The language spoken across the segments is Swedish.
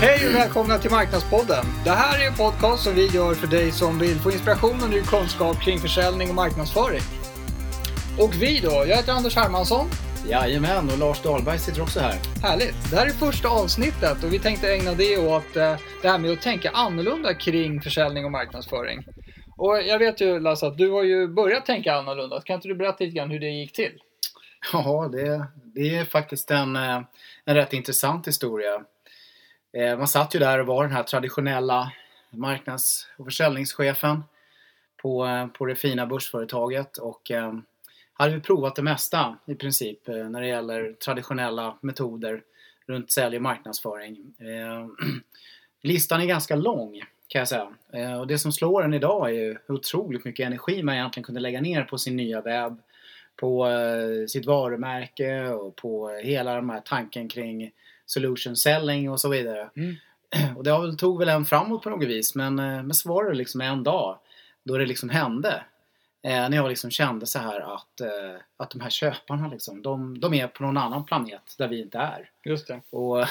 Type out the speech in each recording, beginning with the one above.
Hej och välkomna till Marknadspodden. Det här är en podcast som vi gör för dig som vill få inspiration och ny kunskap kring försäljning och marknadsföring. Och vi då, jag heter Anders Hermansson. Jajamän, och Lars Dahlberg sitter också här. Härligt. Det här är första avsnittet och vi tänkte ägna det åt eh, det här med att tänka annorlunda kring försäljning och marknadsföring. Och jag vet ju Lasse att du har ju börjat tänka annorlunda. Kan inte du berätta lite grann hur det gick till? Ja, det, det är faktiskt en, eh, en rätt intressant historia. Eh, man satt ju där och var den här traditionella marknads och försäljningschefen på, eh, på det fina börsföretaget och eh, hade vi provat det mesta i princip eh, när det gäller traditionella metoder runt sälj och marknadsföring. Listan är ganska lång kan jag säga. Och det som slår en idag är ju hur otroligt mycket energi man egentligen kunde lägga ner på sin nya webb, på sitt varumärke och på hela den här tanken kring solution selling och så vidare. Mm. Och det tog väl en framåt på något vis men, eh, men så var det liksom en dag då det liksom hände. Eh, när jag liksom kände så här att, eh, att de här köparna liksom, de, de är på någon annan planet där vi inte är. Just det. Och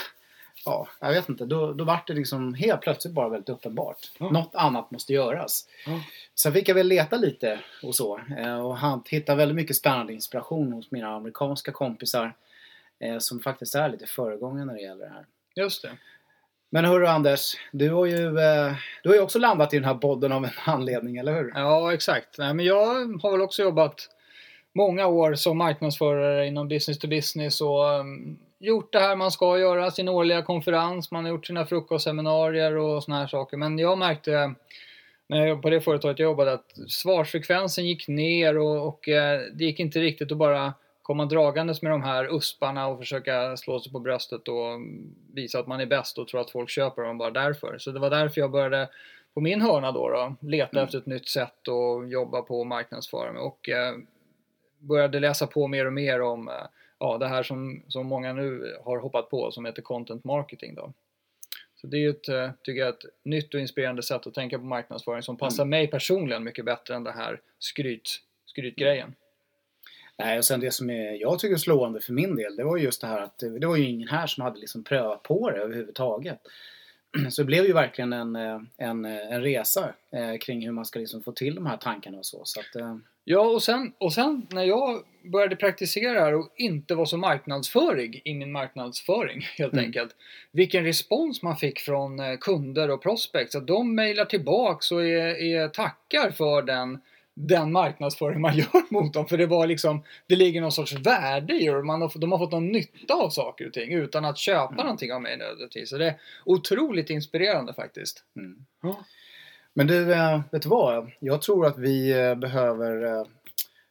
ja, jag vet inte. Då, då var det liksom helt plötsligt bara väldigt uppenbart. Mm. Något annat måste göras. Mm. Sen fick jag väl leta lite och så. Eh, och han hittade väldigt mycket spännande inspiration hos mina amerikanska kompisar. Eh, som faktiskt är lite föregångare när det gäller det här. Just det. Men hörru Anders, du har ju, eh, du har ju också landat i den här podden av en anledning, eller hur? Ja, exakt. Nej, men jag har väl också jobbat många år som marknadsförare inom business to business och um, gjort det här man ska göra, sin årliga konferens, man har gjort sina frukostseminarier och såna här saker. Men jag märkte när jag på det företaget jag jobbade att svarsfrekvensen gick ner och, och eh, det gick inte riktigt att bara komma dragandes med de här usparna och försöka slå sig på bröstet och visa att man är bäst och tro att folk köper dem bara därför. Så det var därför jag började på min hörna då, då leta mm. efter ett nytt sätt att jobba på och marknadsföra mig och eh, började läsa på mer och mer om eh, ja, det här som, som många nu har hoppat på som heter content marketing då. Så det är ju ett, eh, tycker jag, ett nytt och inspirerande sätt att tänka på marknadsföring som passar mm. mig personligen mycket bättre än det här skryt, skrytgrejen. Nej, och sen det som är, jag tycker är slående för min del, det var just det här att det, var ju ingen här som hade liksom prövat på det överhuvudtaget. Så det blev ju verkligen en, eh, en, eh, en resa eh, kring hur man ska liksom få till de här tankarna och så. så att, eh... Ja, och sen, och sen när jag började praktisera här och inte var så marknadsförig i min marknadsföring helt mm. enkelt. Vilken respons man fick från kunder och prospects. Att de mejlar tillbaks och är, är tackar för den den marknadsföring man gör mot dem. För det var liksom, det ligger någon sorts värde i det. Man har, de har fått någon nytta av saker och ting utan att köpa mm. någonting av mig nödvändigtvis. Så det är otroligt inspirerande faktiskt. Mm. Ja. Men du, äh, vet du vad? Jag tror att vi äh, behöver äh,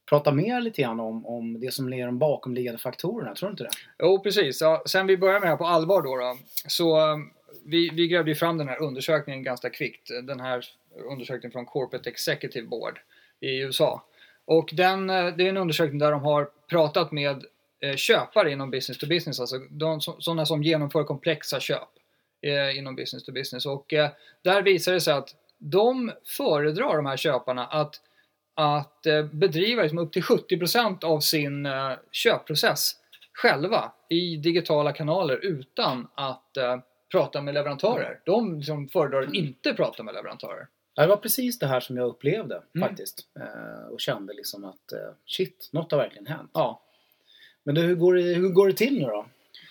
prata mer lite grann om, om det som är de bakomliggande faktorerna. Tror du inte det? Jo, precis. Ja, sen vi börjar med det här på allvar då, då så vi, vi grävde ju fram den här undersökningen ganska kvickt. Den här undersökningen från Corporate Executive Board i USA. Och den, eh, det är en undersökning där de har pratat med eh, köpare inom business to business, alltså de, sådana som genomför komplexa köp eh, inom business to business. Och där visar det sig att de föredrar de här köparna att, att bedriva liksom upp till 70% av sin köpprocess själva i digitala kanaler utan att prata med leverantörer. De liksom föredrar att inte prata med leverantörer. Det var precis det här som jag upplevde mm. faktiskt. Eh, och kände liksom att eh, shit, något har verkligen hänt. Ja. Men du, hur, går det, hur går det till nu då?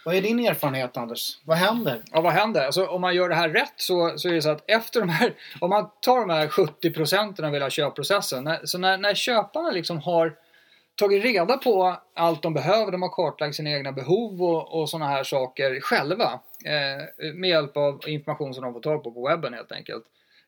Vad är din erfarenhet Anders? Vad händer? Ja, vad händer? Alltså, om man gör det här rätt så, så är det så att efter de här, om man tar de här 70 procenten av hela köpprocessen. När, så när, när köparna liksom har tagit reda på allt de behöver, de har kartlagt sina egna behov och, och sådana här saker själva. Eh, med hjälp av information som de får tag på på webben helt enkelt.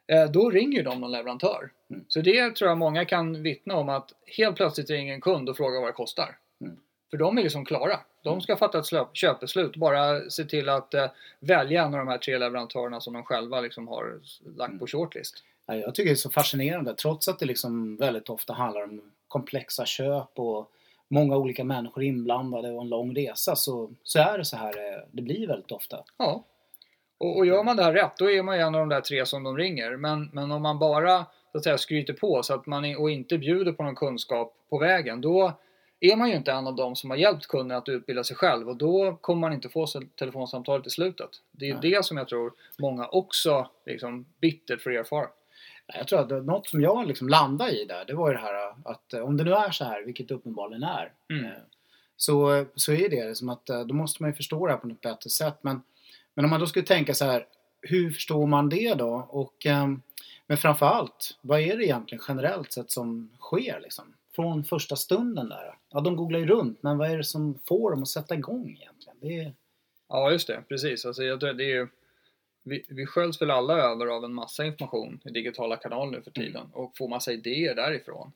Eh, då ringer de någon leverantör. Mm. Så det tror jag många kan vittna om att helt plötsligt ringer en kund och frågar vad det kostar. Mm. För de är liksom klara. De mm. ska fatta ett köpbeslut. Bara se till att uh, välja en av de här tre leverantörerna som de själva liksom har lagt på mm. shortlist. Jag tycker det är så fascinerande trots att det liksom väldigt ofta handlar om komplexa köp och många olika människor inblandade och en lång resa så, så är det så här eh, det blir väldigt ofta. Ja. Och, och gör man det här rätt, då är man ju en av de där tre som de ringer. Men, men om man bara så att säga, skryter på så att man, och inte bjuder på någon kunskap på vägen, då är man ju inte en av dem som har hjälpt kunden att utbilda sig själv och då kommer man inte få telefonsamtalet i slutet. Det är Nej. det som jag tror många också liksom bittert får erfara. Jag tror att något som jag liksom landade i där, det var ju det här att eh, om det nu är så här, vilket det uppenbarligen är, Mm. eh, så, så är det som att eh, då måste man ju förstå det här på något bättre sätt. Men, men om man då skulle tänka så här, hur förstår man det då? Och, eh, men framförallt, vad är det egentligen generellt sett som sker liksom? Från första stunden där. Ja, de googlar ju runt, men vad är det som får dem att sätta igång egentligen? Det är, Ja, just det. Precis. Alltså, jag tror det är ju, vi, vi sköljs väl alla över av en massa information i digitala kanaler nu för tiden och får massa idéer därifrån.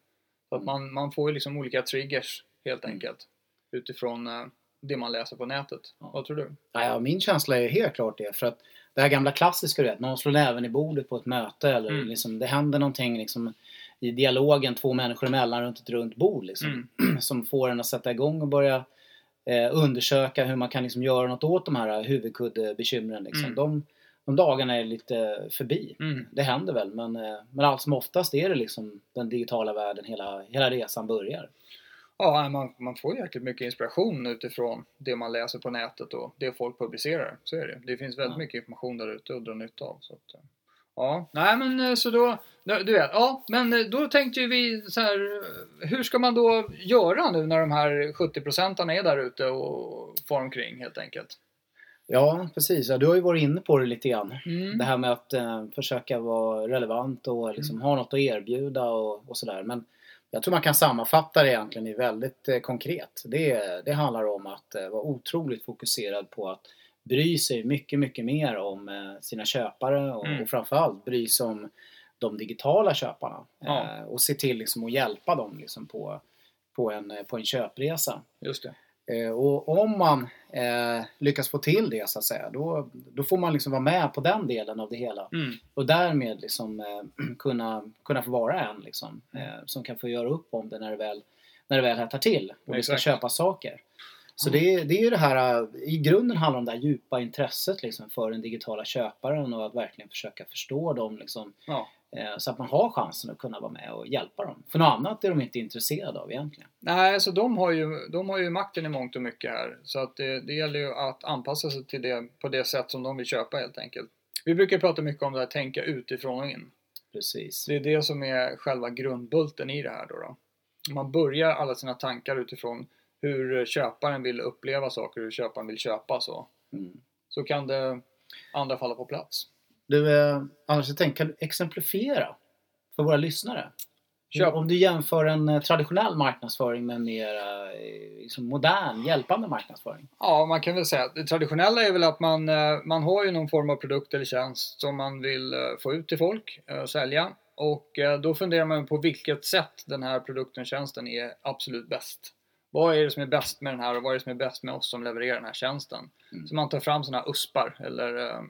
Så att man, man får ju liksom olika triggers helt Mm. enkelt utifrån eh, det man läser på nätet. Ja. Vad tror du? Ja, min känsla är helt klart det. För att det här gamla klassiska, du vet, någon slår näven i bordet på ett möte eller Mm. liksom, det händer någonting liksom, i dialogen två människor emellan runt ett runt bord liksom, Mm. som får en att sätta igång och börja eh, undersöka hur man kan liksom, göra något åt de här huvudkuddebekymren. Liksom. Mm. De, de dagarna är lite förbi. Mm. Det händer väl men, eh, men allt som oftast är det liksom den digitala världen hela, hela resan börjar. Ja, man, man får jäkligt mycket inspiration utifrån det man läser på nätet och det folk publicerar. Så är det. Det finns väldigt Ja. mycket information där ute att dra nytta av. Så att, eh, ja, nej men eh, så då, du vet, ja, men eh, då tänkte ju vi så här, hur ska man då göra nu när de här 70 procentarna är där ute och far omkring helt enkelt? Ja, precis. Ja, du har ju varit inne på det lite grann. Mm. Det här med att eh, försöka vara relevant och liksom ha något att erbjuda och, och sådär. Men jag tror man kan sammanfatta det egentligen i väldigt eh, konkret. Det, det handlar om att eh, vara otroligt fokuserad på att bry sig mycket, mycket mer om eh, sina köpare och, Mm. och framförallt bry sig om de digitala köparna. Ja. Och se till liksom att hjälpa dem liksom på, på, en, på en köpresa. Just det. Eh, och om man eh, lyckas få till det så att säga, då, då får man liksom vara med på den delen av det hela. Mm. Och därmed liksom, eh, kunna, kunna få vara en liksom, eh, som kan få göra upp om det när det väl, när det väl hettar till och vi ska köpa saker. Så Mm. det, det är ju det här, eh, i grunden handlar det om det här djupa intresset liksom, för den digitala köparen och att verkligen försöka förstå dem liksom, Ja. Eh, så att man har chansen att kunna vara med och hjälpa dem. För något annat är de inte intresserade av egentligen. Nej, så de har, ju, de har ju makten i mångt och mycket här. Så att det, det gäller ju att anpassa sig till det på det sätt som de vill köpa helt enkelt. Vi brukar prata mycket om det här tänka utifrån och in. Precis. Det är det som är själva grundbulten i det här då. då. Man börjar alla sina tankar utifrån hur köparen vill uppleva saker, hur köparen vill köpa så. Mm. Så kan det andra falla på plats. Du, eh, annars jag tänkte, kan du exemplifiera för våra lyssnare? Köp. Om du jämför en eh, traditionell marknadsföring med en mer eh, liksom modern, hjälpande marknadsföring. Ja, man kan väl säga att det traditionella är väl att man, eh, man har ju någon form av produkt eller tjänst som man vill få ut till folk, eh, sälja. Och då funderar man på vilket sätt den här produkten, tjänsten är absolut bäst. Vad är det som är bäst med den här och vad är det som är bäst med oss som levererar den här tjänsten? Mm. Så man tar fram sådana uspar eller eh,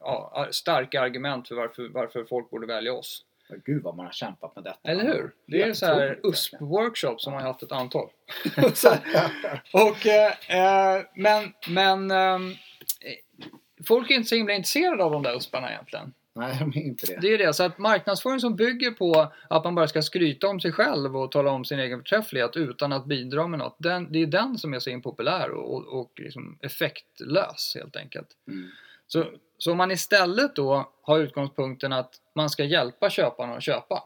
ja, starka argument för varför, varför folk borde välja oss. Gud vad man har kämpat med detta. Eller hur? Det är så här USP-workshops som man har haft ett antal. Och, eh, men men eh, folk är inte så himla intresserade av de där USParna egentligen. Nej, de är inte det. Det är det. Så att marknadsföring som bygger på att man bara ska skryta om sig själv och tala om sin egen förträfflighet utan att bidra med något. Den, det är den som är så impopulär och, och, och liksom effektlös helt enkelt. Mm. Så, så om man istället då har utgångspunkten att man ska hjälpa köparna att köpa.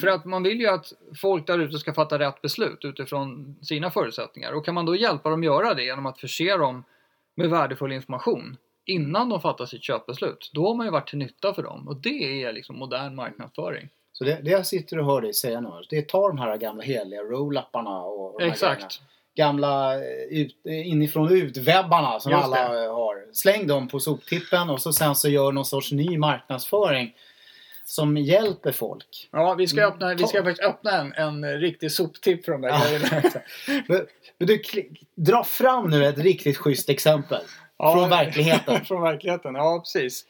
För att man vill ju att folk där ute ska fatta rätt beslut utifrån sina förutsättningar. Och kan man då hjälpa dem göra det genom att förse dem med värdefull information innan de fattar sitt köpbeslut. Då har man ju varit till nytta för dem. Och det är liksom modern marknadsföring. Så det, det jag sitter och hör dig säga nu, det är ta de här gamla heliga roll-upparna och, och de grejerna. Exakt. gamla eh, ut, eh, inifrån ut-webbarna som Just alla det. eh, har. Släng dem på soptippen och så sen så gör någon sorts ny marknadsföring som hjälper folk. Ja, vi ska, Mm, öppna, vi ska faktiskt öppna en, en riktig soptipp för de där Ja. grejerna. Men, men du, dra fram nu ett riktigt schysst exempel. Ja, Från verkligheten. från verkligheten, ja precis.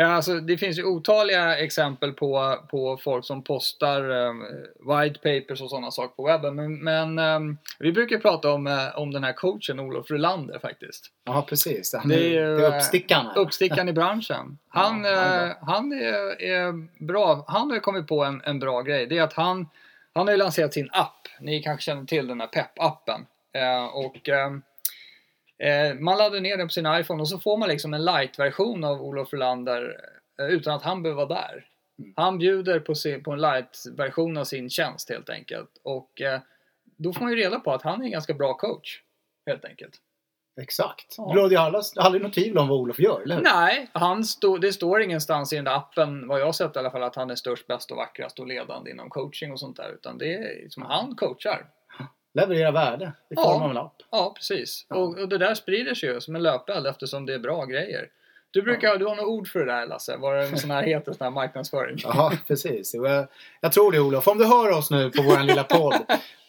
Alltså, det finns ju otaliga exempel på, på folk som postar um, white papers och sådana saker på webben. Men, men ehm, vi brukar prata om, eh, om den här coachen Olof Rulander faktiskt. Ja, precis. Han Det är, är ju, det är uppstickaren här. Uppstickaren i branschen. Han, Ja, är eh, han är, är bra. Han har kommit på en, en bra grej. Det är att han, Han har ju lanserat sin app. Ni kanske känner till den här Pep-appen. Eh, och eh, eh, man laddar ner den på sin iPhone och så får man liksom en light-version av Olof Rolander eh, utan att han behöver vara där. Mm. Han bjuder på, sin, på en light-version av sin tjänst helt enkelt. Och eh, då får man ju reda på att han är en ganska bra coach. Helt enkelt. Exakt. Ja. Ju alla- aldrig något tvivel om vad Olof gör, eller hur? Nej, han stå, det står ingenstans i den där appen, vad jag har sett i alla fall, att han är störst, bäst och vackrast och ledande inom coaching och sånt där. Utan det är som han coachar. Leverera värde i Ja. form av en app. Ja, precis. Ja. Och, och det där sprider sig ju som en löpeld eftersom det är bra grejer. Du brukar, du har något ord för det där Lasse? Vad är det sån här heter, sån här marknadsföring? Ja, precis. Jag, jag tror det Olof. Om du hör oss nu på vår lilla podd.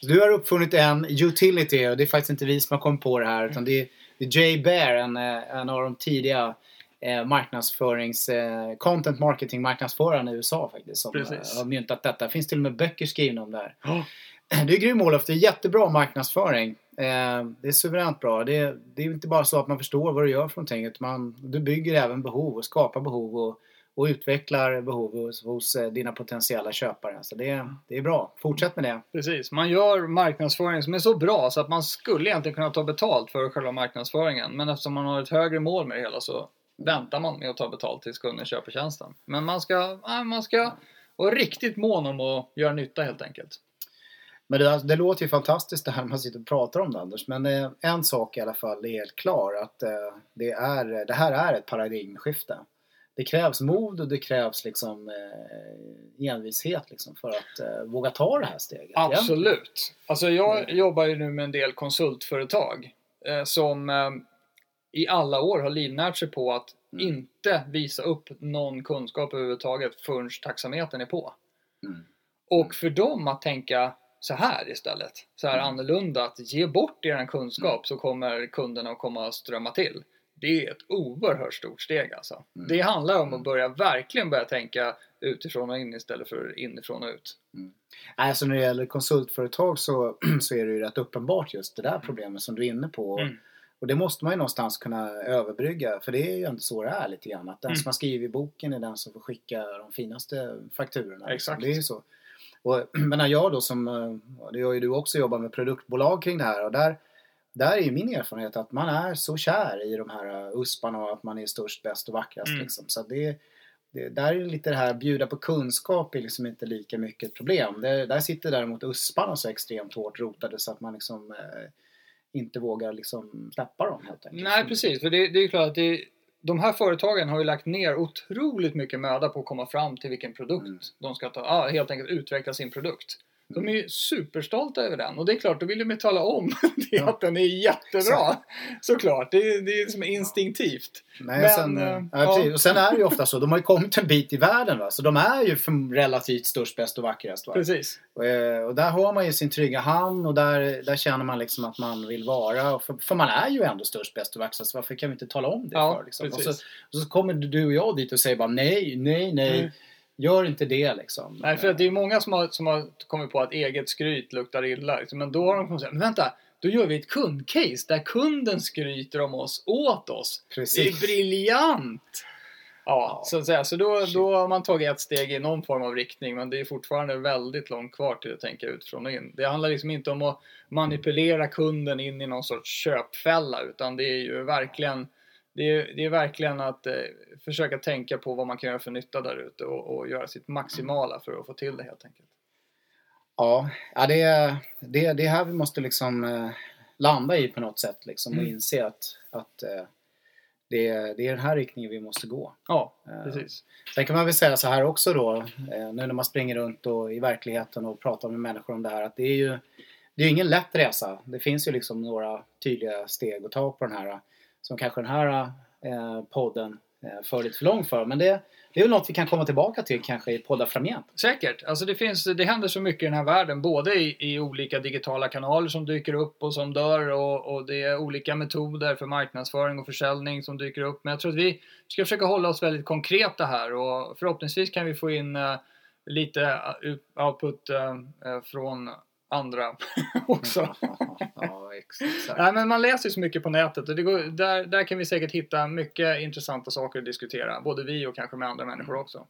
Du har uppfunnit en utility och det är faktiskt inte vi som har kommit på det här utan det är, det är Jay Bear, en, eh, en av de tidiga eh, marknadsförings... Eh, content marketing marknadsförarna i USA faktiskt. Som Precis. eh, har myntat detta. Det finns till och med böcker skrivna om det här. Ja. Det är grym Olof. Det är jättebra marknadsföring. Eh, det är suveränt bra. Det är, det är inte bara så att man förstår vad du gör för någonting. Utan man, du bygger även behov och skapar behov och, och utvecklar behov hos, hos eh, dina potentiella köpare. Så det, det är bra. Fortsätt med det. Precis, man gör marknadsföring som är så bra så att man skulle egentligen kunna ta betalt för själva marknadsföringen. Men eftersom man har ett högre mål med det hela så väntar man med att ta betalt tills kunden köper tjänsten. Men man ska, man ska vara riktigt mån om att göra nytta helt enkelt. Men det, det låter ju fantastiskt det här när man sitter och pratar om det Anders. Men eh, en sak i alla fall är helt klar. Att eh, det, är, det här är ett paradigmskifte. Det krävs mod och det krävs liksom eh, envishet liksom för att eh, våga ta det här steget. Absolut. Alltså jag Mm. jobbar ju nu med en del konsultföretag eh, som eh, i alla år har livnärt sig på att Mm. inte visa upp någon kunskap överhuvudtaget förrän taxametern är på. Mm. Och för dem att tänka så här istället, så här Mm. annorlunda, att ge bort er kunskap så kommer kunderna att komma att strömma till. Det är ett oerhört stort steg alltså. Mm. Det handlar om Mm. att börja verkligen börja tänka utifrån och in istället för inifrån och ut. Nej, Alltså när det gäller konsultföretag så, så är det ju rätt uppenbart just det där problemet som du är inne på. Mm. Och det måste man ju någonstans kunna överbrygga. För det är ju ändå så det är lite grann. Att den Mm. som har skrivit boken är den som får skicka de finaste fakturorna. Exakt. Det är ju så. Och, men när jag då som, eh, det gör ju du också, jobbar med produktbolag kring det här. Och där, där är ju min erfarenhet att man är så kär i de här uh, usparna och att man är störst, bäst och vackrast. Mm. Liksom. Så det, det, där är lite det här bjuda på kunskap är liksom inte lika mycket ett problem. Det, där sitter däremot usparna så extremt hårt rotade så att man liksom eh, inte vågar liksom släppa dem helt enkelt. Nej precis, för det, det är ju klart att det, de här företagen har ju lagt ner otroligt mycket möda på att komma fram till vilken produkt Mm. de ska ta, ja, helt enkelt utveckla sin produkt. De är ju superstolta över den och det är klart, då vill de ju tala om det Ja. att den är jättebra. Såklart, det är, det är som instinktivt. Nej, Men, sen, eh, ja. Och sen är det ju ofta så, de har ju kommit en bit i världen va? så de är ju relativt störst, bäst och vackrast. Va? Precis. Och, eh, och där har man ju sin trygga hamn och där, där känner man liksom att man vill vara. För, för man är ju ändå störst, bäst och vackrast. Varför kan vi inte tala om det Ja, för? Liksom? Och, så, och så kommer du och jag dit och säger bara nej, nej, nej. Mm. Gör inte det liksom. Nej, för att det är många som har, som har kommit på att eget skryt luktar illa. Liksom. Men då har de kommit säga, men vänta, då gör vi ett kundcase där kunden skryter om oss åt oss. Det är Precis. briljant! Ja, så att säga. Så då, då har man tagit ett steg i någon form av riktning, men det är fortfarande väldigt långt kvar till att tänka utifrån och in. Det handlar liksom inte om att manipulera kunden in i någon sorts köpfälla, utan det är ju verkligen det är, det är verkligen att eh, försöka tänka på vad man kan göra för nytta där ute och, och göra sitt maximala för att få till det helt enkelt. Ja, ja det, är, det, det är här vi måste liksom eh, landa i på något sätt liksom, och Mm. inse att, att eh, det, är- det är den här riktningen vi måste gå. Ja, Eh, precis. Sen kan man väl säga så här också då, eh, nu när man springer runt och i verkligheten och pratar med människor om det här, att det är ju det är ingen lätt resa. Det finns ju liksom några tydliga steg att ta på den här, som kanske den här eh, podden eh, för lite för långt för. Men det, det är väl något vi kan komma tillbaka till kanske i poddar framgent. Säkert. Alltså det, finns, det händer så mycket i den här världen, både i, i olika digitala kanaler som dyker upp och som dör och, och det är olika metoder för marknadsföring och försäljning som dyker upp. Men jag tror att vi ska försöka hålla oss väldigt konkreta här och förhoppningsvis kan vi få in eh, lite eh, output eh, eh från andra också. ja, exakt. Nej, men man läser ju så mycket på nätet och det går, där, där kan vi säkert hitta mycket intressanta saker att diskutera. Både vi och kanske med andra människor också.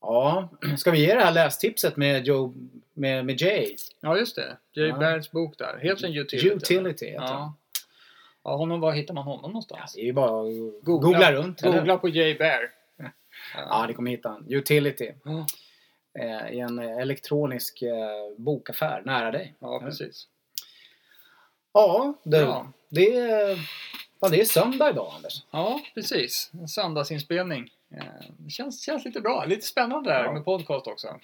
Ja, ska vi ge det här lästipset med, Joe, med, med Jay? Ja, just det. Jay Ja. Bairds bok där. Heter den Utility? Utility heter. Ja. ja, honom, var hittar man honom Ja, någonstans? det är ju bara att googla, runt. eller? Googla på Jay Bair. Ja, det kommer hitta en. Utility. Ja. Eh, I en eh, elektronisk eh, bokaffär nära dig. Ja, precis. Ja, du. Ja. Det, är, ja, det är söndag idag Anders. Ja, precis. En söndagsinspelning. Eh, Det känns, känns lite bra. Lite spännande där Ja. med podcast också.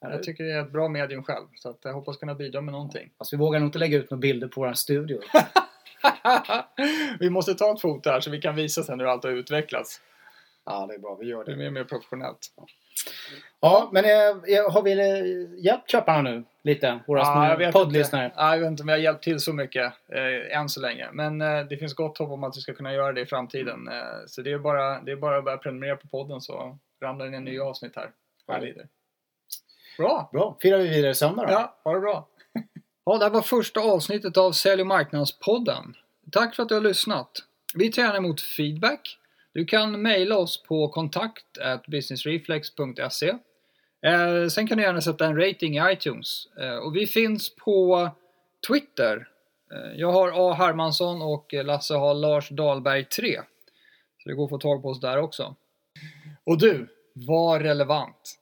Jag tycker det är ett bra medium själv. Så att jag hoppas kunna bidra med någonting. Fast vi vågar nog inte lägga ut några bilder på vår studio. vi måste ta ett foto här så vi kan visa sen hur allt har utvecklats. ja, det är bra. Vi gör Det är det. mer, mer professionellt. Ja, men eh, har vi eh, hjälpt köparna nu lite? Våra Ja, jag poddlyssnare. Ja, jag vet inte om vi har hjälpt till så mycket eh, än så länge. Men eh, det finns gott hopp om att vi ska kunna göra det i framtiden. Eh, så det är, bara, det är bara att börja prenumerera på podden så ramlar det in en ny avsnitt här. Lider. Bra! Bra. Firar vi vidare söndag då? Ja, ha det bra. Ja, det här var första avsnittet av Sälj och marknadspodden. Tack för att du har lyssnat. Vi tar gärna emot feedback. Du kan mejla oss på kontakt businessreflex.se. Eh, sen kan du gärna sätta en rating i iTunes. Eh, och vi finns på Twitter. Eh, jag har A. Hermansson och Lasse har Lars Dahlberg 3. Så det går att få tag på oss där också. Och du, var relevant.